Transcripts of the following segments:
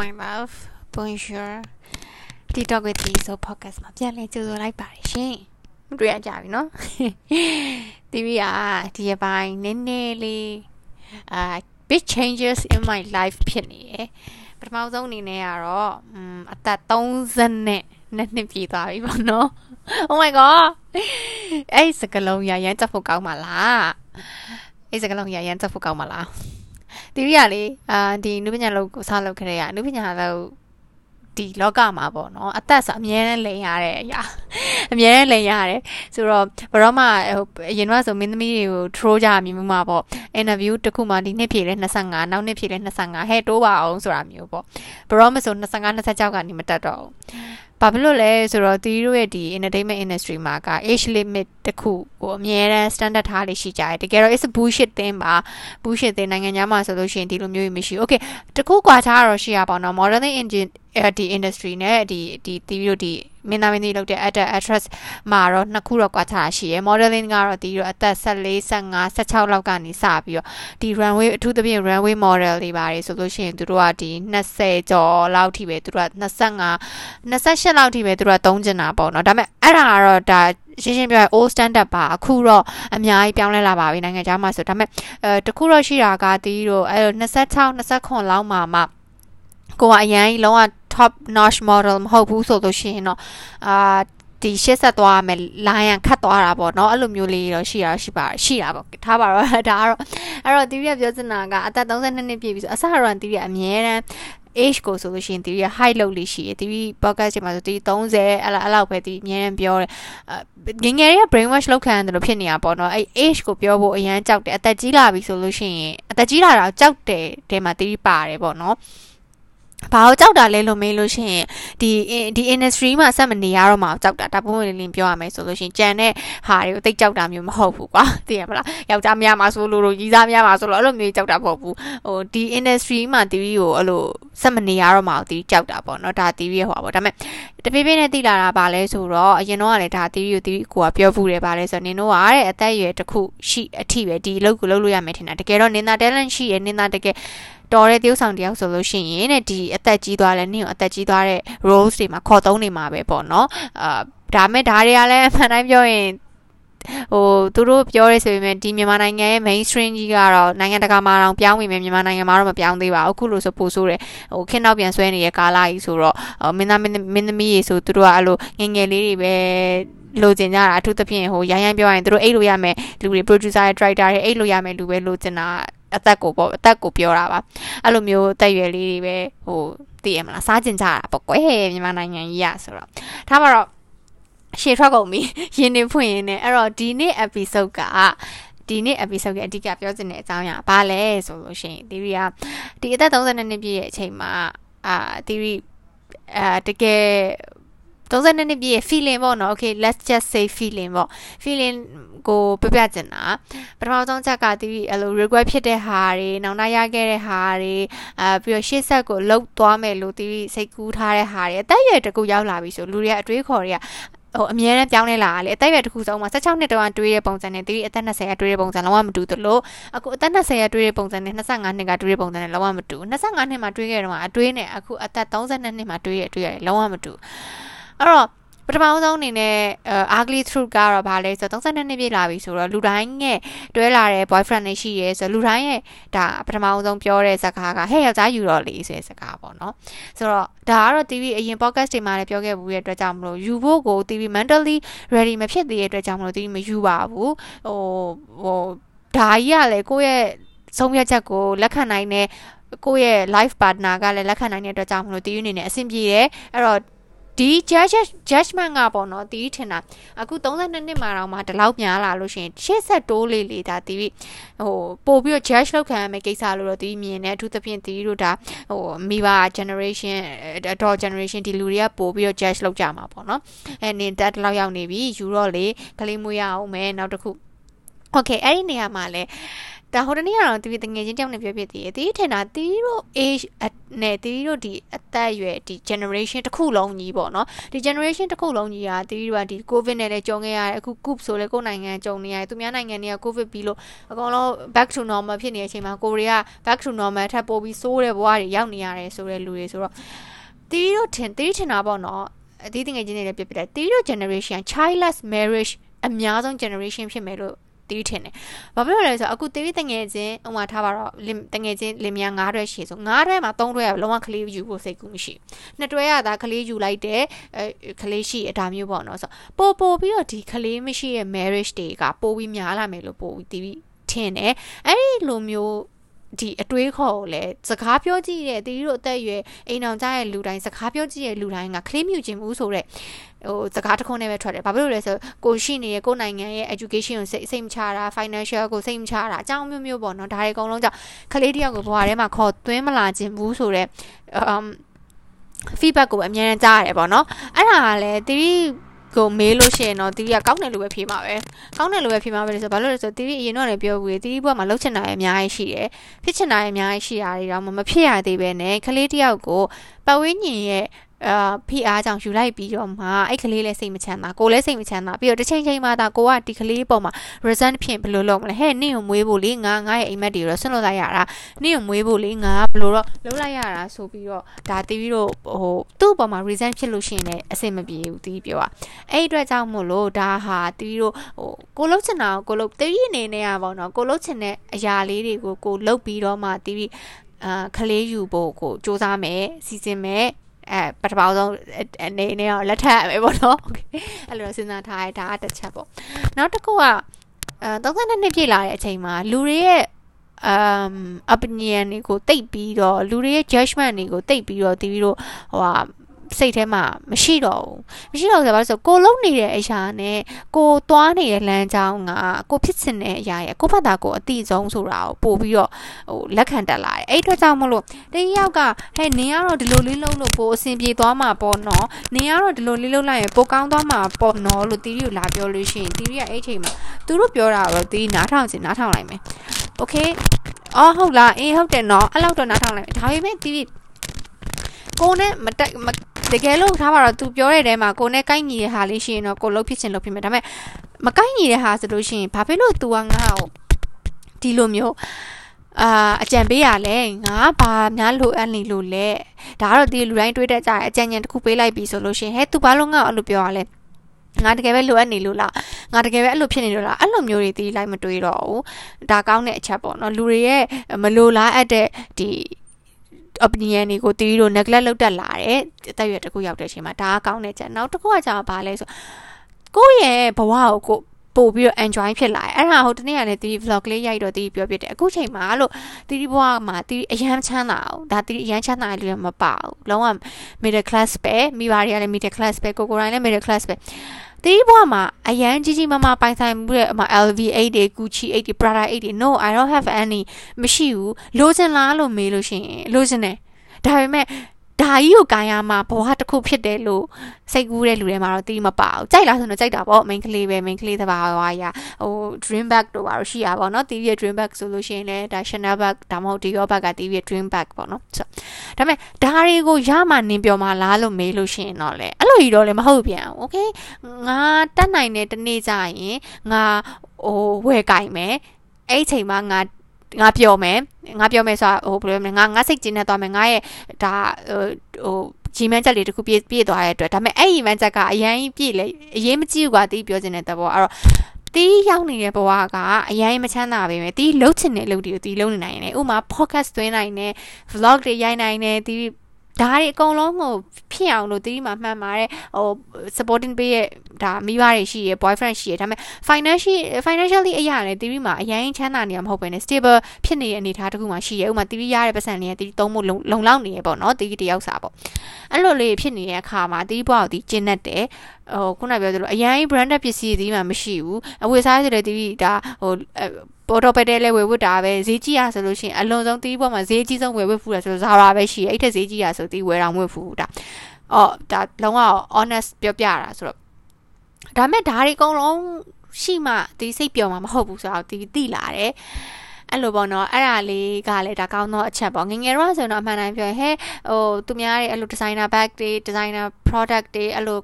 my love bonjour TikTok with me so podcast မှာပြန်လဲကြိုဆိုလိုက်ပါတယ်ရှင်မတွေ့ရကြပြီเนาะဒီဗီယာဒီရပိုင်းနည်းနည်းလေးအာ big changes in my life ဖြစ်နေရယ်ပထမဆုံးအနေနဲ့ကတော့อืมအသက်30နဲ့နှစ်နှစ်ပြည့်သွားပြီပေါ့နော် Oh my god အဲ့စကလုံးရရမ်းတက်ဖို့ကောင်းပါလားအဲ့စကလုံးရရမ်းတက်ဖို့ကောင်းပါလား တီရီကလေအာဒီနုပညာလောက်ကိုစားလုပ်ခဲ့ရနုပညာလောက်ဒီလောကမှာပေါ့နော်အသက်ဆိုအမြဲတမ်းလိန်ရတဲ့အရာအမြဲတမ်းလိန်ရတယ်ဆိုတော့ဘရောမှဟိုအရင်ကဆိုမင်းသမီးတွေကို troll ကြမြင်မှုမှာပေါ့ interview တစ်ခုမှဒီနှစ်ဖြည့်လဲ25နောက်နှစ်ဖြည့်လဲ25ဟဲ့တိုးပါအောင်ဆိုတာမျိုးပေါ့ဘရောမဆို25 26ကနေမတက်တော့ဘူး ဘာဖြစ်လို့လဲဆိုတော့တီတို့ရဲ့ဒီ entertainment industry မှာက age limit တခုကိုအမြဲတမ်း standard ထားလေးရှိကြတယ်တကယ်တော့ it's a bullshit thing ပါ bullshit thing နိုင်ငံခြားမှာဆိုလို့ရှိရင်ဒီလိုမျိုးမရှိ okay တခုကွာခြားတော့ရှိရပါတော့ modeling engine ဒီ industry နဲ့ဒီဒီတီတို့ဒီမင်းသားမင်းသမီးလုပ်တဲ့ actor actress မှာတော့နှစ်ခုတော့ကွာခြားရှိရယ် modeling ကတော့တီတို့အသက်14 15 16လောက်ကနေစပြီးတော့ဒီ runway အထူးသဖြင့် runway model တွေပါတယ်ဆိုလို့ရှိရင်သူတို့ကဒီ20ကျော်လောက်ထိပဲသူတို့က25 28လောက်ထိပဲသူတို့ကသုံးကျင်တာပေါ့နော်ဒါပေမဲ့အဲ့ဒါကတော့ဒါရှင်းရှင်းပြောရင် old standard ပါအခုတော့အများကြီးပြောင်းလဲလာပါပြီနိုင်ငံခြားမှာဆိုဒါပေမဲ့အဲတခုတော့ရှိတာကတီးတို့အဲ26 29လောက်မှာမှကိုကအရင်လုံးဝ top notch model မဟုတ်ဘူးဆိုလို့ရှိရင်တော့အာဒီရှေ့ဆက်သွားရမယ်လိုင်းရန်ခတ်သွားတာပေါ့เนาะအဲ့လိုမျိုးလေးတော့ရှိရရှိပါရှိတာပေါ့ထားပါတော့ဒါကတော့အဲ့တော့တီးရပြောစင်တာကအသက်32နှစ်ပြည့်ပြီဆိုအစတော့တီးရအမြဲတမ်း age ကိုဆိုလို့ရှိရင်တီးရ height လောက်လေးရှိတယ်တီး podcast ချိန်မှာဆိုတီး30အဲ့လားအဲ့လောက်ပဲတီးအမြဲတမ်းပြောတယ်ငငယ်တွေက brain wash လောက်ခံတယ်လို့ဖြစ်နေတာပေါ့နော်အဲ့ age ကိုပြောဖို့အရန်ကြောက်တယ်အသက်ကြီးလာပြီဆိုလို့ရှိရင်အသက်ကြီးလာတာကြောက်တယ်တဲမှာတီးပါတယ်ပေါ့နော် ဘာလို့ကြောက်တာလဲလို့မေးလို့ရှိရင်ဒီဒီ industry မှာဆက်မနေရတော့မှကြောက်တာဒါပုံမှန်လေးပြောရမယ်ဆိုလို့ရှိရင်ကြံတဲ့ဟာတွေကိုသိကြောက်တာမျိုးမဟုတ်ဘူးကွာသိရမလားယောက်ျားများမှာဆိုလို့လို့ကြီးစားများမှာဆိုလို့အဲ့လိုမျိုးကြောက်တာမဟုတ်ဘူးဟိုဒီ industry မှာ TV ကိုအဲ့လိုဆက်မနေရတော့မှတီးကြောက်တာပေါ့နော်ဒါ TV ရဲ့ဟိုပါပေါ့ဒါပေမဲ့တဖြည်းဖြည်းနဲ့သိလာတာပါလဲဆိုတော့အရင်တော့ကလည်းဒါ TV ကို TV ကိုကပြောဘူးတယ်ပါလဲဆိုတော့နင်တို့ကတဲ့အသက်အရွယ်တစ်ခုရှိအထိပဲဒီအလုပ်ကိုလုပ်လို့ရမယ်ထင်တာတကယ်တော့နင်သာ talent ရှိရနင်သာတကယ် တော်တဲ့တယောက်ဆောင်တယောက်ဆိုလို့ရှိရင်တဲ့ဒီအသက်ကြီးသွားလဲနင့်ကိုအသက်ကြီးသွားတဲ့ roles တွေမှာခေါ်သုံးနေမှာပဲပေါ့နော်အာဒါမဲ့ဒါတွေကလည်းအမှန်တိုင်းပြောရင်ဟိုသူတို့ပြောရဲဆိုပေမဲ့ဒီမြန်မာနိုင်ငံရဲ့ mainstream ကြီးကတော့နိုင်ငံတကာမှာတော့ပြောင်းပြီမယ်မြန်မာနိုင်ငံမှာတော့မပြောင်းသေးပါဘူးအခုလို့ဆိုပို့ဆိုးတယ်ဟိုခင်းနောက်ပြန်ဆွဲနေတဲ့ကာလာကြီးဆိုတော့မင်းသားမင်းသမီးရေဆိုသူတို့ကအဲ့လိုငငယ်လေးတွေပဲလိုချင်ကြတာအထူးသဖြင့်ဟိုရိုင်းရိုင်းပြောရရင်သူတို့အိတ်လို့ရမယ်လူတွေ producer တွေ director တွေအိတ်လို့ရမယ်လူပဲလိုချင်တာ အသက်ကိုပေါ့အသက်ကိုပြောတာပါအဲ့လိုမျိုးတက်ရွယ်လေးတွေပဲဟိုသိရမလားစားကျင်ကြတာပေါ့ကွယ်မြန်မာနိုင်ငံကြီးရဆိုတော့ဒါမှတော့ရှေ့ထွက်ကုန်ပြီရင်းနေဖွင့်ရင်းနဲ့အဲ့တော့ဒီနေ့ episode ကဒီနေ့ episode ရဲ့အဓိကပြောချင်တဲ့အကြောင်းအရာဘာလဲဆိုလို့ရှိရင်ဒီရီကဒီအသက်32နှစ်ပြည့်ရဲ့အချိန်မှာအာဒီရီအာတကယ် 32နှစ်ပြည့်ရဲ့ feeling ပေါ့နော် okay let's just say feeling ပေါ့ feeling ကိုပြပြချင်တာပထမဆုံးချက်ကဒီအဲ့လို regret ဖြစ်တဲ့ဟာတွေနောင်တရခဲ့တဲ့ဟာတွေအာပြီးတော့ရှေ့ဆက်ကိုလှုပ်သွားမယ်လို့ဒီစိတ်ကူးထားတဲ့ဟာတွေအသက်အရွယ်တကူရောက်လာပြီဆိုလူတွေကအတွေးခေါ်တွေကဟိုအမြဲတမ်းပြောင်းလဲလာတာလေအသက်အရွယ်တစ်ခုဆုံးမှာ16နှစ်တောင်တွေးတဲ့ပုံစံနဲ့ဒီအသက်20ကတွေးတဲ့ပုံစံလုံးဝမတူသလိုအခုအသက်20ကတွေးတဲ့ပုံစံနဲ့25နှစ်ကတွေးတဲ့ပုံစံနဲ့လုံးဝမတူ25နှစ်မှာတွေးခဲ့တော့အတွေးနဲ့အခုအသက်32နှစ်မှာတွေးရတွေးရတယ်လုံးဝမတူ အဲ့တော့ပထမဆုံးအနေနဲ့ ugly truth ကတော့ဗာလဲဆိုတော့32နှစ်ပြည့်လာပြီဆိုတော့လူတိုင်းရဲ့တွဲလာတဲ့ boyfriend တွေရှိရဲဆိုတော့လူတိုင်းရဲ့ဒါပထမဆုံးပြောတဲ့စကားကဟဲ့ယောက်ျားယူတော့လေဆိုတဲ့စကားပေါ့နော်ဆိုတော့ဒါကတော့ TV အရင် podcast တွေမှာလည်းပြောခဲ့ဘူးရဲ့အတွက်ကြောင့်မလို့ယူဖို့ကို TV mentally ready မဖြစ်သေးတဲ့အတွက်ကြောင့်မလို့ TV မယူပါဘူးဟိုဟိုဒါကြီးကလည်းကိုယ့်ရဲ့ဆုံးဖြတ်ချက်ကိုလက်ခံနိုင်တဲ့ကိုယ့်ရဲ့ life partner ကလည်းလက်ခံနိုင်တဲ့အတွက်ကြောင့်မလို့တီးယူနေနေအဆင်ပြေတယ်အဲ့တော့ ဒီ judge judgment ကပေါ့နော်တီးထင်တာအခု32နှစ်မှာတော့မှဒီလောက်များလာလို့ရှိရင်ရှေ့ဆက်တိုးလေးလေးဒါတီးဟိုပို့ပြီးတော့ judge လောက်ခံရမယ့်ကိစ္စလို့တော့တီးမြင်တယ်အထူးသဖြင့်တီးတို့ဒါဟိုမိဘ generation adult generation ဒီလူတွေကပို့ပြီးတော့ judge လောက်ကြမှာပေါ့နော်အဲနင်တက်လောက်ရောက်နေပြီယူတော့လေကလေးမွေးရအောင်မယ်နောက်တစ်ခု okay အဲ့ဒီနေရာမှာလဲ ဒါဟိုတနေ့ကတော့တီဗီတငယ်ချင်းတယောက်နဲ့ပြောပြသေးတယ်တီးထင်တာတီးတို့ age နဲ့တီးတို့ဒီအသက်အရွယ်ဒီ generation တစ်ခုလုံးကြီးပေါ့နော်ဒီ generation တစ်ခုလုံးကြီးကတီးတို့ကဒီ covid နဲ့လည်းကြုံခဲ့ရတယ်အခု coup ဆိုလည်းကိုယ်နိုင်ငံကြုံနေရတယ်သူများနိုင်ငံတွေက covid ပြီးလို့အကောင်လုံး back to normal ဖြစ်နေတဲ့အချိန်မှာကိုရီးယား back to normal ထပ်ပို့ပြီးစိုးတဲ့ဘဝတွေရောက်နေရတယ်ဆိုတဲ့လူတွေဆိုတော့တီးတို့ထင်တီးထင်တာပေါ့နော်အသီးတင်ငယ်ချင်းတွေလည်းပြပြတယ်တီးတို့ generation childless marriage အများဆုံး generation ဖြစ်မယ်လို့ တီးထင်တယ်။ဘာဖြစ်လို့လဲဆိုတော့အခုတီးတငယ်ချင်းဥမာထားပါတော့တငယ်ချင်းလင်မယား9တွဲရှိဆို9တွဲမှာ3တွဲကလုံးဝကလေးယူဖို့စိတ်ကူးမရှိ။နှစ်တွဲကသာကလေးယူလိုက်တဲ့အဲကလေးရှိအတာမျိုးပေါ့နော်ဆိုပို့ပို့ပြီးတော့ဒီကလေးမရှိရဲ့ marriage တွေကပို့ပြီးများလာမယ်လို့ပို့ပြီးတီးထင်တယ်။အဲ့ဒီလိုမျိုး ဒီအတွေးခေါ်ကိုလည်းစကားပြောကြည့်တဲ့တီးတို့အသက်အရွယ်အိမ်အောင်ကြရဲ့လူတိုင်းစကားပြောကြည့်တဲ့လူတိုင်းကကလေးမြူခြင်းဘူးဆိုတော့ဟိုစကားတစ်ခုနဲ့ပဲထွက်တယ်ဘာဖြစ်လို့လဲဆိုကိုရှိနေရဲ့ကိုနိုင်ငံရဲ့ education ကိုစိတ်စိတ်မချတာ financial ကိုစိတ်မချတာအကြောင်းမျိုးမျိုးပေါ့နော်ဒါတွေအကုန်လုံးကြောင့်ကလေးတယောက်ကိုဘဝထဲမှာခေါ်သွင်းမလာခြင်းဘူးဆိုတော့ um feedback ကိုအများနဲ့ကြားရတယ်ပေါ့နော်အဲ့ဒါကလည်းတီး ကိုမေးလို့ရှိရင်တော့တီတီကကောင်းတယ်လို့ပဲဖြေမှာပဲကောင်းတယ်လို့ပဲဖြေမှာပဲဆိုဘာလို့လဲဆိုတီတီအရင်တော့လည်းပြောဘူးလေတီတီဘွားမှာလှုပ်ချင်တာအများကြီးရှိတယ်ဖြစ်ချင်တာအများကြီးရှိတာတွေတော့မဖြစ်ရသေးပဲနဲ့ကလေးတယောက်ကိုပတ်ဝန်းကျင်ရဲ့ အာဖိအားကြောင့်ယူလိုက်ပြီးတော့မှအဲ့ကလေးလည်းစိတ်မချမ်းသာကိုလည်းစိတ်မချမ်းသာပြီးတော့တစ်ချိန်ချိန်မှသာကိုကဒီကလေးပေါ်မှာ resent ဖြင့်ဘယ်လိုလုပ်မလဲဟဲ့နင့်ကိုမွေးဖို့လေငါငါရဲ့အိမ်မက်တွေတော့ဆွန့်လွတ်လိုက်ရတာနင့်ကိုမွေးဖို့လေငါဘယ်လိုတော့လုပ်လိုက်ရတာဆိုပြီးတော့ဒါတီးပြီးတော့ဟိုသူ့ပေါ်မှာ resent ဖြစ်လို့ရှိရင်လည်းအဆင်မပြေဘူးတီးပြောอ่ะအဲ့အတွက်ကြောင့်မို့လို့ဒါဟာတီးတို့ဟိုကိုလှုပ်ချင်တာကိုလှုပ်တီးအနေနဲ့อ่ะပေါ့နော်ကိုလှုပ်ချင်တဲ့အရာလေးတွေကိုကိုလှုပ်ပြီးတော့မှတီးပြီးအာကလေးယူဖို့ကိုစူးစမ်းမယ်စီစဉ်မယ် အဲပထမဆုံးအနေနဲ့တော့လက်ထပ်မယ်ပေါ့နော်โอเคအဲ့လိုစဉ်းစားထားရဒါကတစ်ချက်ပေါ့နောက်တစ်ခုကအဲ32နှစ်ပြည့်လာတဲ့အချိန်မှာလူတွေရဲ့ um opinion တွေကိုတိတ်ပြီးတော့လူတွေရဲ့ judgment တွေကိုတိတ်ပြီးတော့တီးပြီးတော့ဟိုဟာ စိတ်ထဲမှာမရှိတော့ဘူးမရှိတော့ဆိုတော့ဆိုကိုလုံနေတဲ့အရာနဲ့ကိုသွားနေတဲ့လမ်းကြောင်းကကိုဖြစ်စင်တဲ့အရာရဲ့ကိုဖတ်တာကိုအတိဆုံးဆိုတာကိုပို့ပြီးတော့ဟိုလက်ခံတက်လာတယ်အဲ့အတွက်ကြောင့်မလို့တယောက်ကဟဲ့နင်ကတော့ဒီလိုလေးလုံးလို့ပိုအဆင်ပြေသွားမှာပေါ့နော်နင်ကတော့ဒီလိုလေးလုံးလိုက်ရင်ပိုကောင်းသွားမှာပေါ့နော်လို့တီရီကိုလာပြောလို့ရှိရင်တီရီကအဲ့ချိန်မှာသူတို့ပြောတာတော့တီရီနားထောင်ချင်နားထောင်လိုက်မယ်โอเคအော်ဟုတ်လားအေးဟုတ်တယ်နော်အဲ့လောက်တော့နားထောင်လိုက်မယ်ဒါပေမဲ့တီရီကိုနဲ့မတက် တကယ်လို့ထားပါတော့သူပြောတဲ့တဲမှာကိုနဲ့ကိုက်ညီတဲ့ဟာလေးရှိရင်တော့ကိုလုတ်ဖြစ်ချင်လုတ်ဖြစ်မယ်ဒါပေမဲ့မကိုက်ညီတဲ့ဟာဆိုလို့ရှိရင်ဘာဖြစ်လို့ तू ကငါ့ကိုဒီလိုမျိုးအာအကြံပေးရလဲငါဘာများလိုအပ်နေလို့လဲဒါကတော့ဒီလူတိုင်းတွေးတတ်ကြတယ်အကြံဉာဏ်တစ်ခုပေးလိုက်ပြီဆိုလို့ရှိရင်ဟဲ့ तू ဘာလို့ငါ့ကိုအဲ့လိုပြောရလဲငါတကယ်ပဲလိုအပ်နေလို့လားငါတကယ်ပဲအဲ့လိုဖြစ်နေလို့လားအဲ့လိုမျိုးတွေတီးလိုက်မတွေးတော့ဘူးဒါကောင်းတဲ့အချက်ပေါ့နော်လူတွေရဲ့မလိုလားအပ်တဲ့ဒီ opinion တွေကိုတီးတို့ neglect လုပ်တတ်လာတယ်အသက်အရွယ်တစ်ခုရောက်တဲ့အချိန်မှာဒါကကောင်းတဲ့ချက်နောက်တစ်ခုကကြာဘာလဲဆိုကိုယ့်ရဲ့ဘဝကိုကိုပို့ပြီးတော့ enjoy ဖြစ်လာတယ်အဲ့ဒါဟိုတနေ့ကလည်းတီး vlog လေးရိုက်တော့တီးပြောပြတယ်အခုချိန်မှာလို့တီးဘဝမှာတီးအရန်ချမ်းသာအောင်ဒါတီးအရန်ချမ်းသာတဲ့လူတွေမပါဘူးလုံးဝ middle class ပဲမိဘတွေကလည်း middle class ပဲကိုကိုတိုင်းလည်း middle class ပဲ တီးဘွားမှာအရန်ကြီးကြီးမားမားပိုင်ဆိုင်မှုတဲ့အမ LV8 တွေ Gucci 8တွေ Prada 8တွေ no I don't have any မရှိဘူးလိုချင်လားလို့မေးလို့ရှိရင်လိုချင်တယ်ဒါပေမဲ့ ဒါကြီးကိုကာရမှာဘဝတစ်ခုဖြစ်တယ်လို့စိတ်ကူးတဲ့လူတွေမှာတော့တီးမပါဘူးကြိုက်လားဆိုတော့ကြိုက်တာပေါ့ main ကလေးပဲ main ကလေးတဘာဝရဟို dream bag တို့ပါတော့ရှိရပါတော့တီးရဲ့ dream bag ဆိုလို့ရှိရင်လည်းဒါ Chanel bag ဒါမှမဟုတ် Dior bag ကတီးရဲ့ dream bag ပေါ့နော်ဆိုဒါပေမဲ့ဒါတွေကိုရမှနင်ပြောမှလားလို့မေးလို့ရှိရင်တော့လေအဲ့လိုကြီးတော့လည်းမဟုတ်ပြန်ဘူး okay ငါတတ်နိုင်တဲ့တနေ့ကျရင်ငါဟိုဝယ်ကြိုင်မယ်အဲ့ချိန်မှာငါ ငါပြောမယ်ငါပြောမယ်ဆိုတာဟိုဘယ်လိုလဲငါငါစိတ်ကျင်းနေသွားမယ်ငါရဲ့ဒါဟိုဟိုဂျီမန်ချက်လေးတခုပြည့်ပြည့်သွားတဲ့အတွက်ဒါပေမဲ့အဲ့ဒီမန်ချက်ကအရင်ပြည့်လေအရင်မကြည့်ဘူးကွာတီးပြောခြင်းတဲ့တဘောအဲ့တော့တီးရောက်နေတဲ့ဘဝကအရင်မချမ်းသာပေမဲ့တီးလှုပ်ချင်တဲ့လှုပ်တွေကိုတီးလှုပ်နေနိုင်တယ်ဥမာ podcast သွင်းနိုင်တယ် vlog တွေရိုက်နိုင်တယ်တီး ဒါတွေအကုန်လုံးကိုဖြစ်အောင်လို့တီးမှာမှန်ပါတယ်ဟို supporting ပေးရဲ့ဒါမိဘတွေရှိရယ် boyfriend ရှိရယ်ဒါပေမဲ့ financial financially အရာလည်းတီးမှာအရင်ချမ်းသာနေမှာမဟုတ်ဘဲနဲ့ stable ဖြစ်နေတဲ့အနေအထားတစ်ခုမှရှိရယ်ဥပမာတီးရတဲ့ပတ်စံလေးကတီးသုံးဖို့လုံလောက်နေရယ်ပေါ့နော်တီးတယောက်စာပေါ့အဲ့လိုလေးဖြစ်နေတဲ့အခါမှာတီးဘွားကိုတီးကျင်းတတ်တယ်ဟိုခုနပြောသလိုအရင် branded ပစ္စည်းတီးမှမရှိဘူးအဝယ်စားဆိုတဲ့တီးဒါဟို ပေါ်တော့ပဲတဲလဲဝယ်ဝတ်တာပဲဈေးကြီးရဆိုလို့ရှိရင်အလွန်ဆုံးတီးပေါ်မှာဈေးကြီးဆုံးဝယ်ဝတ်ဖူးရဆိုဇာရာပဲရှိတယ်အဲ့ထက်ဈေးကြီးရဆိုတီးဝယ်တော်ဝတ်ဖူးတာအော်ဒါလုံးဝ honest ပြောပြတာဆိုတော့ဒါမဲ့ဒါတွေအကုန်လုံးရှိမှဒီစိတ်ပျော်မှာမဟုတ်ဘူးဆိုတော့ဒီသိလာတယ်အဲ့လိုပေါ့နော်အဲ့ဒါလေးကလည်းဒါကောင်းသောအချက်ပေါ့ငငယ်တော့ဆိုတော့အမှန်တမ်းပြောရင်ဟဲဟိုသူများရဲ့အဲ့လို designer bag တွေ designer product တွေအဲ့လို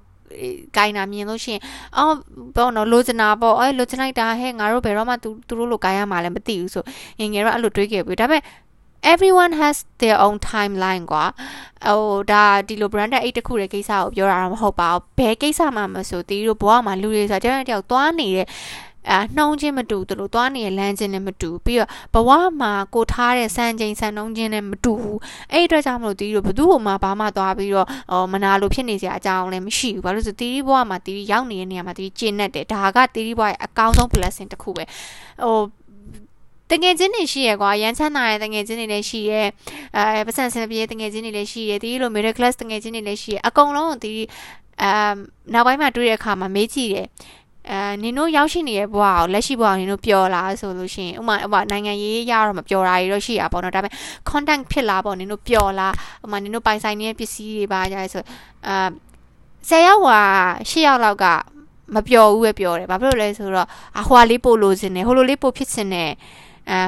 ဂိုင်းနာမြင်လို့ရှိရင်အော်ဘောနော်လိုချင်တာပေါ့အဲလိုချင်လိုက်တာဟဲ့ငါတို့ဘယ်တော့မှသူသူတို့လိုဂိုင်းရမှာလည်းမသိဘူးဆိုငငယ်တော့အဲ့လိုတွေးခဲ့ပြီဒါပေမဲ့ everyone has their own timeline ကွာဟိုဒါဒီလို branded အိတ်တစ်ခုရဲ့ကိစ္စကိုပြောတာတော့မဟုတ်ပါဘူးဘယ်ကိစ္စမှမဆိုတီးတို့ဘဝမှာလူတွေဆိုတာတယောက်တယောက်သွားနေတဲ့ အာနှုံးချင်းမတူသူတို့သွားနေတဲ့လမ်းချင်းနဲ့မတူပြီးတော့ဘဝမှာကိုထားတဲ့စံချိန်စံနှုံးချင်းနဲ့မတူဘူးအဲ့အတွက်ကြောင့်မလို့တီးတို့ဘသူ့ဟိုမှာဘာမှသွားပြီးတော့ဟောမနာလို့ဖြစ်နေစရာအကြောင်းလည်းမရှိဘူးဘာလို့ဆိုတီးဘဝမှာတီးရောက်နေတဲ့နေရာမှာတီးကျင့်တတ်တယ်ဒါကတီးဘဝရဲ့အကောင်းဆုံး blessing တစ်ခုပဲဟိုတငယ်ချင်းတွေရှိရကွာရန်ချမ်းသာတဲ့တငယ်ချင်းတွေလည်းရှိရဲအဲပတ်စံစင်ပြေတငယ်ချင်းတွေလည်းရှိရဲဒီလို middle class တငယ်ချင်းတွေလည်းရှိရဲအကုန်လုံးဒီအမ်နောက်ပိုင်းမှာတွေ့တဲ့အခါမှာမေးကြည့်တယ် အဲနင်တို့ရောက်ရှိနေတဲ့ဘဝကိုလက်ရှိဘဝကိုနင်တို့ပျော်လားဆိုလို့ရှိရင်ဥမာဥမာနိုင်ငံရေးရတော့မပျော်တာတွေတော့ရှိရပါတော့ဒါပေမဲ့ content ဖြစ်လာပေါ့နင်တို့ပျော်လားဥမာနင်တို့ပိုင်ဆိုင်နေတဲ့ပစ္စည်းတွေပါကြရဲဆိုအာ10ယောက်ဟာ10ယောက်လောက်ကမပျော်ဘူးပဲပြောတယ်ဘာဖြစ်လို့လဲဆိုတော့အဟွာလေးပို့လို့စင်တယ်ဟိုလိုလေးပို့ဖြစ်စင်တယ်အဲ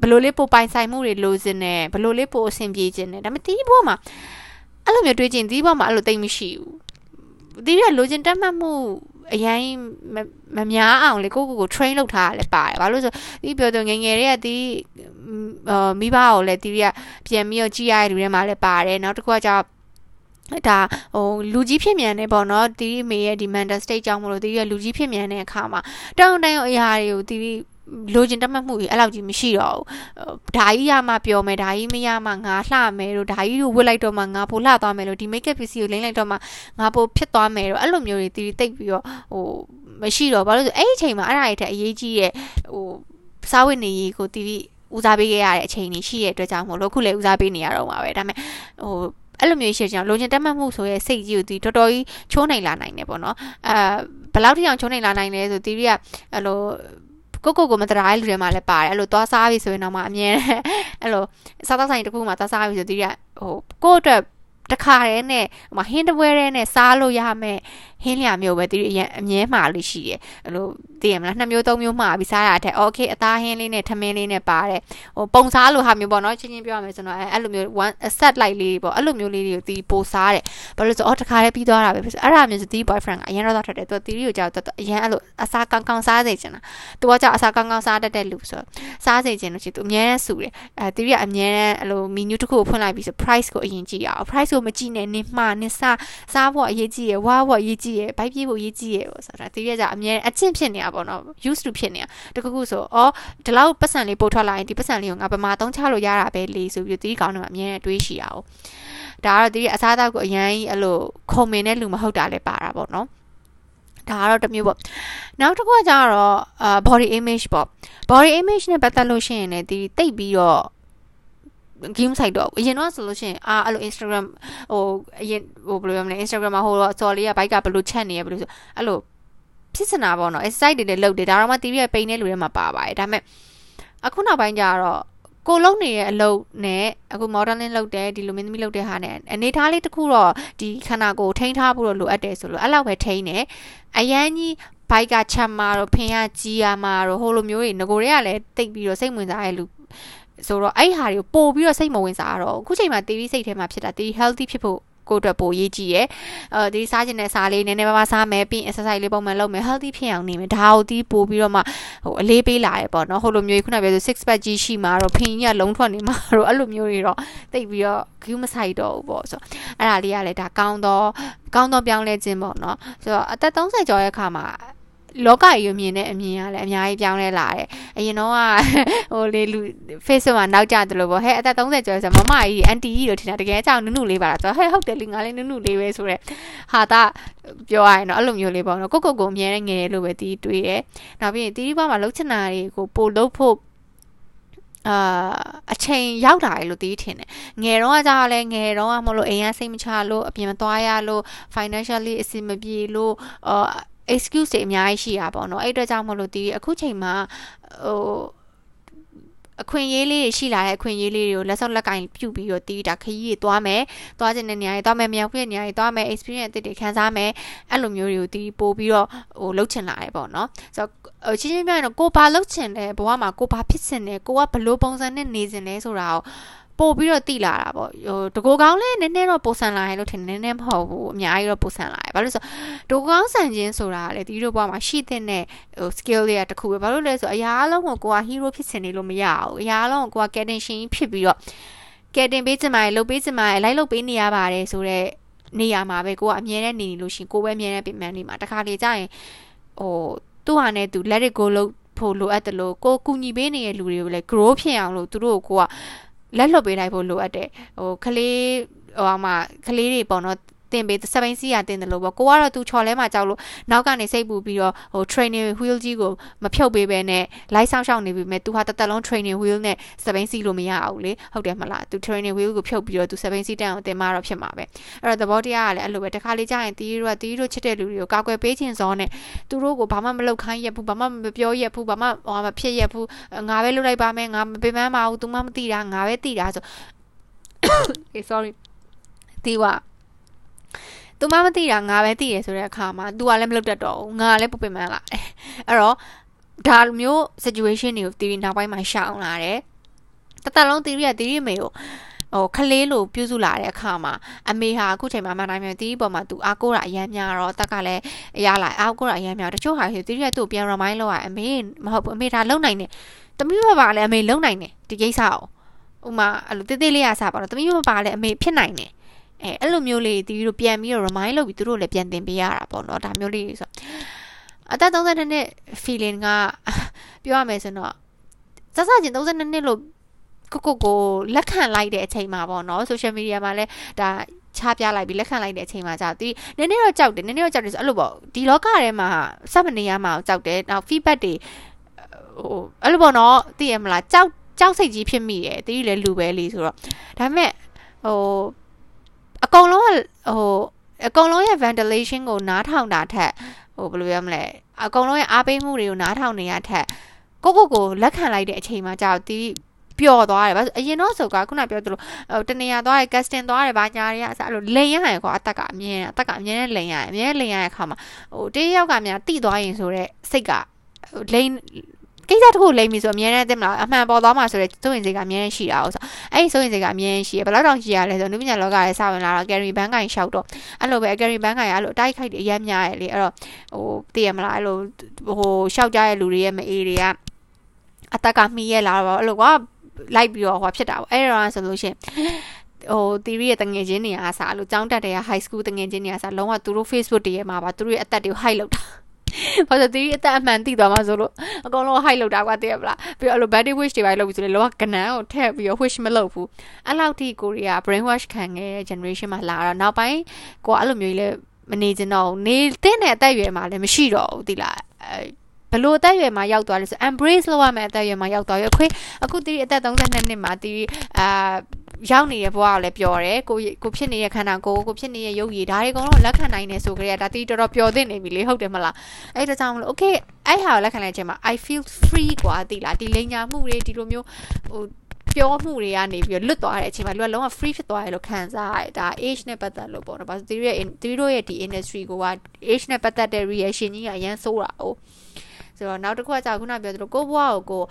ဘလို့လေးပို့ပိုင်ဆိုင်မှုတွေလိုစင်တယ်ဘလို့လေးပို့အဆင်ပြေခြင်းတယ်ဒါပေမဲ့ဒီဘဝမှာအဲ့လိုမျိုးတွေးခြင်းဒီဘဝမှာအဲ့လိုတိတ်မရှိဘူး ဒီရလိုချင်တတ်မှတ်မှုအရင်မများအောင်လေကိုကိုကို train လုပ်ထားရလဲပါတယ်ဘာလို့ဆိုဒီပြောတော့ငငယ်တွေကဒီမိဘကိုလည်းဒီကပြန်ပြီးတော့ကြည့်ရတဲ့လူတွေမှာလည်းပါတယ်နောက်တစ်ခုကကြောင့်ဒါဟိုလူကြီးဖြစ်မြန်နေပေါ့နော်တီးမေရဲ့ဒီ mental state ကြောင့်မလို့တီးရဲ့လူကြီးဖြစ်မြန်တဲ့အခါမှာတောင်းတန်းအရာတွေကိုတီး လိုချင်တတ်မှတ်မှုကြီးအဲ့လောက်ကြီးမရှိတော့ဘူးဓာကြီးရမှပြောမယ်ဓာကြီးမရမှငါလှမယ်လို့ဓာကြီးကိုဝစ်လိုက်တော့မှငါပိုလှသွားမယ်လို့ဒီ make up ပစ္စည်းကိုလိမ့်လိုက်တော့မှငါပိုဖြစ်သွားမယ်လို့အဲ့လိုမျိုးတွေတီးတိတ်ပြီးတော့ဟိုမရှိတော့ဘာလို့ဆိုအဲ့ဒီအချိန်မှာအဲ့ဒါတွေတဲ့အရေးကြီးရဲ့ဟိုစားဝတ်နေရေးကိုတီးဦးစားပေးခဲ့ရတဲ့အချိန်ကြီးရှိတဲ့အတွက်ကြောင့်မို့လို့ခုလည်းဦးစားပေးနေရတော့မှာပဲဒါပေမဲ့ဟိုအဲ့လိုမျိုးရှိချင်လိုချင်တက်မှတ်မှုဆိုရဲစိတ်ကြီးကိုဒီတော်တော်ကြီးချိုးနိုင်လာနိုင်တယ်ပေါ့နော်အဲဘယ်လောက်ထိအောင်ချိုးနိုင်လာနိုင်လဲဆိုတီရီကအဲ့လို ကိုကိုကိုမတရားတဲ့လူတွေမှလည်းပါတယ်အဲ့လိုသွားစားပြီဆိုရင်တော့မှအမြဲအဲ့လိုစားတော့ဆိုင်တစ်ခုမှသွားစားပြီဆိုတီရီကဟိုကိုအတွက် တခါတည်းနဲ့ဟိုမှာဟင်းတပွဲတည်းနဲ့စားလို့ရမယ်ဟင်းလျာမျိုးပဲတီအရင်အမြဲမှာလို့ရှိတယ်အဲ့လိုသိရမလားနှစ်မျိုးသုံးမျိုးမှာပြီးစားရတဲ့ okay အသားဟင်းလေးနဲ့ထမင်းလေးနဲ့ပါတယ်ဟိုပုံစားလိုဟာမျိုးပေါ့နော်ချင်းချင်းပြောရမယ်ဆိုတော့အဲ့လိုမျိုး one set like လေးပေါ့အဲ့လိုမျိုးလေးတွေကိုတီပိုစားတယ်ဘာလို့ဆိုအော်တခါတည်းပြီးသွားတာပဲအဲ့ဒါမျိုးဆိုတီ boyfriend ကအရင်တော့ထွက်တယ်သူတီရီကိုကြောက်အရင်အဲ့လိုအစားကောင်းကောင်းစားစေချင်တာသူကကြောက်အစားကောင်းကောင်းစားတတ်တဲ့လူဆိုစားစေချင်လို့ရှိသူအများနဲ့စုတယ်အဲတီရီကအများနဲ့အဲ့လို menu တစ်ခုကိုဖွင့်လိုက်ပြီးဆို price ကိုအရင်ကြည့်ရအောင် price ကိုမကြည့်နဲ့နင်မှားနင်စားစားဖို့အရေးကြီးရယ်ဝါဖို့အရေးကြီးရယ်ဘိုက်ပြေးဖို့ရေးကြည့်ရပေါ့ဆိုတာတကယ်ကြအမြဲအချင်းဖြစ်နေတာပေါ့နော် used to ဖြစ်နေတာတခုခုဆိုဩဒီလောက်ပတ်စံလေးပို့ထွက်လာရင်ဒီပတ်စံလေးကိုငါပမာသုံးချလို့ရတာပဲလေဆိုပြီးတီးကောင်းတော့အမြဲတွေးရှိရအောင်ဒါကတော့တီးအစားအသောက်ကိုအရင်အဲ့လိုခုံမင်တဲ့လူမဟုတ်တာလည်းပါတာပေါ့နော်ဒါကတော့တစ်မျိုးပေါ့နောက်တစ်ခုကကျတော့အာ body image ပေါ့ body image နဲ့ပတ်သက်လို့ရှိရင်လည်းဒီတိတ်ပြီးတော့ game site တော့အရင်တော့ဆိုလို့ရှိရင်အာအဲ့လို Instagram ဟိုအရင်ဟိုဘယ်လိုပြောမလဲ Instagram မှာဟိုတော့စော်လေးကဘိုက်ကဘယ်လိုချက်နေရဘယ်လိုဆိုအဲ့လိုဖြစ်စနာပေါ့နော် exercise တွေလည်းလုပ်တယ်ဒါတော့မှ TV ရဲ့ပိန်တဲ့လူတွေမှာပါပါတယ်ဒါပေမဲ့အခုနောက်ပိုင်းကျတော့ကိုလုံးနေရဲ့အလုပ်နဲ့အခု modeling လုပ်တယ်ဒီလိုမင်းသမီးလုပ်တဲ့ဟာနဲ့အနေထားလေးတစ်ခုတော့ဒီခန္ဓာကိုယ်ထိန်းထားဖို့တော့လိုအပ်တယ်ဆိုလို့အဲ့လောက်ပဲထိန်းတယ်အရန်ကြီးဘိုက်ကချက်မှာတော့ဖင်ရကြီးရမှာတော့ဟိုလိုမျိုးတွေငကိုတွေကလည်းတိတ်ပြီးတော့စိတ်ဝင်စားတဲ့လူ ဆိုတော့အဲ့ဟာတွေကိုပို့ပြီးတော့စိတ်မဝင်စားတော့အခုချိန်မှာ TV စိတ်ထဲမှာဖြစ်တာ TV healthy ဖြစ်ဖို့ကိုအတွက်ပိုရေးကြည့်ရယ်အဲဒီစားခြင်းနဲ့စားလေးနည်းနည်းပါးပါးစားမယ်ပြီး exercise လေးပုံမှန်လုပ်မယ် healthy ဖြစ်အောင်နေမယ်ဒါကိုတီးပို့ပြီးတော့မှဟိုအလေးပေးလာရပေါ့နော်ဟိုလိုမျိုးခုနပြောဆို6 pack ကြီးရှိမှာတော့ဖင်ကြီးကလုံးထွက်နေမှာတော့အဲ့လိုမျိုးတွေတော့တိတ်ပြီးတော့ view မဆိုင်တော့ဘူးပေါ့ဆိုအဲ့ဒါလေးကလည်းဒါကောင်းတော့ကောင်းတော့ပြောင်းလဲခြင်းပေါ့နော်ဆိုတော့အသက်30ကျော်ရဲ့အခါမှာ လောကကြီးကိုမြင်တဲ့အမြင်ကလည်းအများကြီးပြောင်းလဲလာတယ်အရင်တော့ဟိုလေလူ Facebook မှာနောက်ကျတယ်လို့ပေါ့ဟဲ့အသက်30ကျော်ဆိုမမကြီးအန်တီကြီးလို့ထင်တာတကယ်အကြောင်းနုနုလေးပါလားဆိုတော့ဟဲ့ဟုတ်တယ်လေငါလည်းနုနုလေးပဲဆိုရဲဟာတာပြောရရင်တော့အဲ့လိုမျိုးလေးပေါ့နော်ကိုကိုကိုအမြဲတမ်းငယ်လို့ပဲတီးတွေးတယ်နောက်ပြီးရင်တီးဘွားမှာလှုပ်ချင်တာတွေကိုပို့လုပ်ဖို့အာအချိန်ရောက်လာတယ်လို့သိထင်တယ်ငယ်တော့ကကြာလဲငယ်တော့ကမလို့အိမ်ကစိတ်မချလို့အပြင်မသွားရလို့ financially အဆင်မပြေလို့အာ excuse တွေအများကြီးရှိတာပေါ့နော်အဲ့အတွက်ကြောင့်မလို့ဒီအခုချိန်မှာဟိုအခွင့်အရေးလေးတွေရှိလာတဲ့အခွင့်အရေးလေးတွေကိုလက်စောက်လက်ကင်ပြုတ်ပြီးတော့တီးတာခရီးတွေသွားမယ်သွားခြင်းတဲ့နေရာတွေသွားမယ်မြောက်ပြည့်နေရာတွေသွားမယ် experience အသစ်တွေခံစားမယ်အဲ့လိုမျိုးတွေကိုတီးပို့ပြီးတော့ဟိုလှုပ်ချင်လာတယ်ပေါ့နော်ဆိုတော့ချင်းချင်းပြောရင်တော့ကိုဘာလှုပ်ချင်တယ်ဘဝမှာကိုဘာဖြစ်ချင်တယ်ကိုကဘလို့ပုံစံနဲ့နေချင်လဲဆိုတာကို ပို့ပြီးတော့တိလာတာပေါ့ဟိုတကူကောင်းလည်းနည်းနည်းတော့ပိုဆန်လာရလို့ထင်နည်းနည်းမဟုတ်ဘူးအများကြီးတော့ပိုဆန်လာရဘာလို့ဆိုတကူကောင်းဆန်ခြင်းဆိုတာလေဒီလိုဘဝမှာရှိတဲ့နဲ့ဟို skill တွေကတခုပဲဘာလို့လဲဆိုအရာအလုံးကိုကိုက hero ဖြစ်စင်နေလို့မရဘူးအရာအလုံးကိုကိုက captain ရှင်ဖြစ်ပြီးတော့ captain ပေးချင်ပါတယ်လှုပ်ပေးချင်ပါတယ်လိုက်လှုပ်ပေးနေရပါတယ်ဆိုတော့နေရာမှာပဲကိုကအမြဲတမ်းနေနေလို့ရှင်ကိုပဲအမြဲတမ်းပြင်ပန်းနေမှာတခါလေကြာရင်ဟိုသူ့ဟာနဲ့သူ let it go လို့ဖို့လိုအပ်တယ်လို့ကိုကူညီပေးနေတဲ့လူတွေကိုလည်း grow ဖြစ်အောင်လို့သူတို့ကိုက လက်လွတ်ပေးလိုက်ဖို့လိုအပ်တယ်ဟိုကလေးဟိုမှာကလေးတွေပေါ့နော် တင်ပေးစပိန်စီးရတင်တယ်လို့ပေါ့ကိုကတော့သူချော်လဲမှာကြောက်လို့နောက်ကနေစိတ်ပူပြီးတော့ဟို training wheel ကြီးကိုမဖြုတ်ပေးဘဲနဲ့ light ဆောင်းရှောင်းနေပြီမဲ့သူဟာတစ်သက်လုံး training wheel နဲ့စပိန်စီးလို့မရဘူးလေဟုတ်တယ်မလားသူ training wheel ကိုဖြုတ်ပြီးတော့သူစပိန်စီးတန်းအောင်တင်มาတော့ဖြစ်မှာပဲအဲ့တော့သဘောတရားကလည်းအဲ့လိုပဲတခါလေကြာရင်တီးတို့ကတီးတို့ချစ်တဲ့လူတွေကိုကာကွယ်ပေးခြင်းစောနဲ့သူတို့ကိုဘာမှမလုပ်ခိုင်းရဘူးဘာမှမပြောရဘူးဘာမှဟိုမဖြစ်ရဘူးငါပဲလုပ်လိုက်ပါမယ်ငါမပေးမမ်းပါဘူး तू မှမသိတာငါပဲသိတာဆို okay sorry တီးက သူမမသိတာငါပဲသိရဆိုတဲ့အခါမှာ तू ကလည်းမလုပ်တတ်တော့ဘူးငါလည်းပုတ်ပင်မန်းလာအဲ့တော့ဒါမျိုး situation တွေကိုတီးနောက်ပိုင်းမှာရှောင်လာတယ်တသက်လုံးတီးရတီးရမေကိုဟိုခလေးလိုပြုစုလာတဲ့အခါမှာအမေဟာအခုချိန်မှာမနိုင်မြန်တီးပေါ်မှာသူအားကိုးတာအရမ်းများတော့တက်ကလည်းရလာအားကိုးတာအရမ်းများတချို့ဟာဆိုတီးရသူ့ပြန် remind လုပ်ရအမေမဟုတ်ဘူးအမေဒါလုံနိုင်တယ်တမီးမပါလည်းအမေလုံနိုင်တယ်ဒီကိစ္စကိုဥမာအဲ့လိုတေးသေးလေးရစားပါတော့တမီးမပါလည်းအမေဖြစ်နိုင်တယ် အဲအဲ့လိုမျိုးလေးတီးတို့ပြန်ပြီးတော့ remind လုပ်ပြီးသူတို့လည်းပြန်သင်ပေးရတာပေါ့နော်ဒါမျိုးလေးဆိုအသက်32နှစ် feeling ကပြောရမယ်ဆိုတော့စစချင်း32နှစ်လို့ကိုကိုကိုလက်ခံလိုက်တဲ့အချိန်မှာပေါ့နော် social media မှာလည်းဒါချပြလိုက်ပြီးလက်ခံလိုက်တဲ့အချိန်မှာကြာတီးနည်းနည်းတော့ကြောက်တယ်နည်းနည်းတော့ကြောက်တယ်ဆိုအဲ့လိုပေါ့ဒီလောကထဲမှာစက်မနေရမှာကြောက်တယ်နောက် feedback တွေဟိုအဲ့လိုပေါ့နော်သိရမလားကြောက်ကြောက်စိတ်ကြီးဖြစ်မိတယ်တီးလည်းလူပဲလေဆိုတော့ဒါပေမဲ့ဟို အကုန်လုံးကဟိုအကုန်လုံးရဲ့ ventilation ကိုနားထောင်တာထက်ဟိုဘယ်လိုပြောမလဲအကုန်လုံးရဲ့အားပေးမှုတွေကိုနားထောင်နေရထက်ကိုကိုကိုလက်ခံလိုက်တဲ့အချိန်မှာကြာတီးပျော်သွားတယ်ဘာအရင်တော့ဆိုကခုနပြောသလိုဟိုတနေရသွားတယ် casting သွားတယ်ဘာညာတွေကအစအဲ့လိုလိန်ရရင်ခေါ်အသက်ကအမြင်အသက်ကအမြင်နဲ့လိန်ရရင်အမြင်နဲ့လိန်ရတဲ့အခါမှာဟိုတေးယောက်ကများတိသွားရင်ဆိုတော့စိတ်ကလိန် ကိစ္စတစ်ခုလိမ့်ပြီဆိုအများနဲ့တင်မလားအမှန်ပေါ်သွားမှာဆိုတော့စိုးရင်စိတ်ကအများနဲ့ရှိတာဟုတ်ဆိုအဲ့ဒီစိုးရင်စိတ်ကအများနဲ့ရှိရဘယ်လောက်တောင်ရှိရလဲဆိုနုပညာလောကရဲ့စဝင်လာတော့ carry bank ကိုင်ရှောက်တော့အဲ့လိုပဲ carry bank ကိုင်အဲ့လိုအတိုက်ခိုက်တွေအများများရလေအဲ့တော့ဟိုသိရမလားအဲ့လိုဟိုရှောက်ကြတဲ့လူတွေရဲ့မအေးတွေကအတက်ကမှီးရလာတော့အဲ့လိုကလိုက်ပြီးတော့ဟောဖြစ်တာပေါ့အဲ့တော့ဆိုလို့ရှိရင်ဟို theory ရဲ့တငယ်ချင်းတွေအားစားလို့ចောင်းတက်တဲ့ high school တငယ်ချင်းတွေအားစားလုံးဝသူတို့ Facebook တွေရဲ့မှာပါသူတို့ရဲ့အသက်တွေကို hide လုပ်တာ ဘာလို့ဒီအသက်အမှန်သိသွားမှာဆိုလို့အကောင်လုံး high လောက်တာကွာတည်ရမလားပြီးတော့အဲ့လို body wish တွေပါလုပ်ပြီးဆိုလေလောကကနန်းကိုထည့်ပြီးတော့ wish မလုပ်ဘူးအဲ့လောက်ထိကိုရီးယား brain wash ခံခဲ့တဲ့ generation မှာလာတော့နောက်ပိုင်းကိုအဲ့လိုမျိုးကြီးလဲမနေချင်တော့ဘူးနေတဲ့အသက်အရွယ်မှာလည်းမရှိတော့ဘူးတိလားဘလို့အသက်အရွယ်မှာရောက်သွားလဲဆို embrace လုပ်ရမယ်အသက်အရွယ်မှာရောက်သွားရခွေအခုတီးအသက်32နှစ်မှာတီးအာ ရောက်နေတဲ့ဘဝကိုလည်းပျော်တယ်ကိုကိုဖြစ်နေတဲ့ခန္ဓာကိုယ်ကိုဖြစ်နေတဲ့ရုပ်ရည်ဒါတွေအကုန်လုံးလက်ခံနိုင်နေဆိုကြရတာတီးတော်တော်ပျော်သင့်နေပြီလေဟုတ်တယ်မလားအဲ့ဒါကြောင့်မလို့ okay အဲ့ဟာကိုလက်ခံလိုက်ခြင်းမှာ I feel free กว่าတီးလားဒီလိန်ညာမှုတွေဒီလိုမျိုးဟိုပြောမှုတွေကနေပြီးလွတ်သွားတဲ့အချိန်မှာလူကလုံးဝ free ဖြစ်သွားတယ်လို့ခံစားရတယ်ဒါ age နဲ့ပတ်သက်လို့ပေါ့နော်ဘာလို့ဒီရဲ့ဒီတို့ရဲ့ဒီ industry ကိုက age နဲ့ပတ်သက်တဲ့ reaction ကြီးကအရန်ဆိုးတာ哦 ဆိုတော့နောက်တစ်ခုကကြာခုနပြောသလိုကိုဘွားကိုကို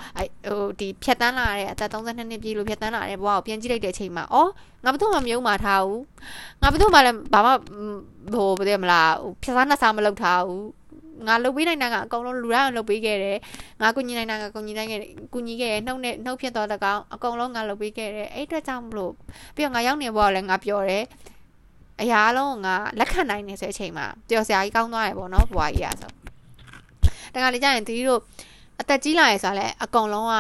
ဟိုဒီဖြတ်တန်းလာတဲ့အသက်32နှစ်ပြည့်လို့ဖြတ်တန်းလာတဲ့ဘွားကိုပြန်ကြည့်လိုက်တဲ့အချိန်မှာအော်ငါဘယ်သူမှမယုံမှာထားဘူးငါဘယ်သူမှလည်းဘာမှဟိုဘယ်လိုမလားဟိုဖြတ်စားနှစားမလုပ်ထားဘူးငါလုပ်ပေးနိုင်တာကအကုန်လုံးလူတိုင်းအောင်လုပ်ပေးခဲ့တယ်ငါကူညီနိုင်တာကကူညီနိုင်ခဲ့တယ်ကူညီခဲ့တယ်နှုတ်နဲ့နှုတ်ဖြစ်သွားတဲ့ကောင်အကုန်လုံးငါလုပ်ပေးခဲ့တယ်အဲ့အတွက်ကြောင့်မလို့ပြီးတော့ငါရောက်နေဘောလည်းငါပြောတယ်အရာလုံးငါလက်ခံနိုင်နေဆိုတဲ့အချိန်မှာပျော်စရာကြီးကောင်းသွားတယ်ပေါ့နော်ဘွားကြီးอ่ะဆို တခါလေကြာရင်ဒီတို့အသက်ကြီးလာရဆိုလဲအကုန်လုံးက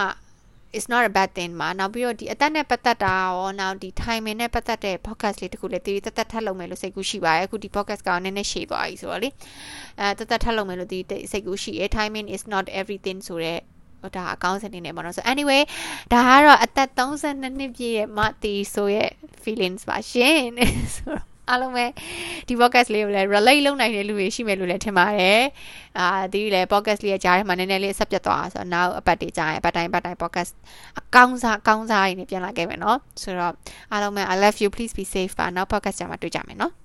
is not a bad thing မှာနောက်ပြီးတော့ဒီအသက်နဲ့ပတ်သက်တာရောနောက်ဒီ timing နဲ့ပတ်သက်တဲ့ podcast လေးတခုလည်းတီးတက်တက်ထပ်လုပ်မယ်လို့စိတ်ကူးရှိပါတယ်အခုဒီ podcast ကနည်းနည်းရှည်သွားပြီဆိုတော့လေအဲတက်တက်ထပ်လုပ်မယ်လို့ဒီစိတ်ကူးရှိရ timing is not everything ဆိုတော့ဟိုဒါအကောင်းစနေနေပါတော့ဆို anyway ဒါကတော့အသက်32နှစ်ပြည့်ရဲ့မတီဆိုရဲ့ feelings ပါရှင်ဆိုတော့ အားလုံးပဲဒီ podcast လေးကိုလည်း relate လုပ်နိုင်တဲ့လူတွေရှိမယ်လို့လည်းထင်ပါတယ်။အာဒီလည်း podcast လေးရဲ့ကြားထဲမှာနည်းနည်းလေးဆက်ပြတ်သွားဆိုတော့နောက်အပတ်တွေကြားရင်အပတ်တိုင်းအပတ်တိုင်း podcast အကောင်းစားအကောင်းစားတွေနဲ့ပြန်လာခဲ့မယ်နော်။ဆိုတော့အားလုံးပဲ I love you please be safe ပါနောက် podcast ကြမှာတွေ့ကြမယ်နော်။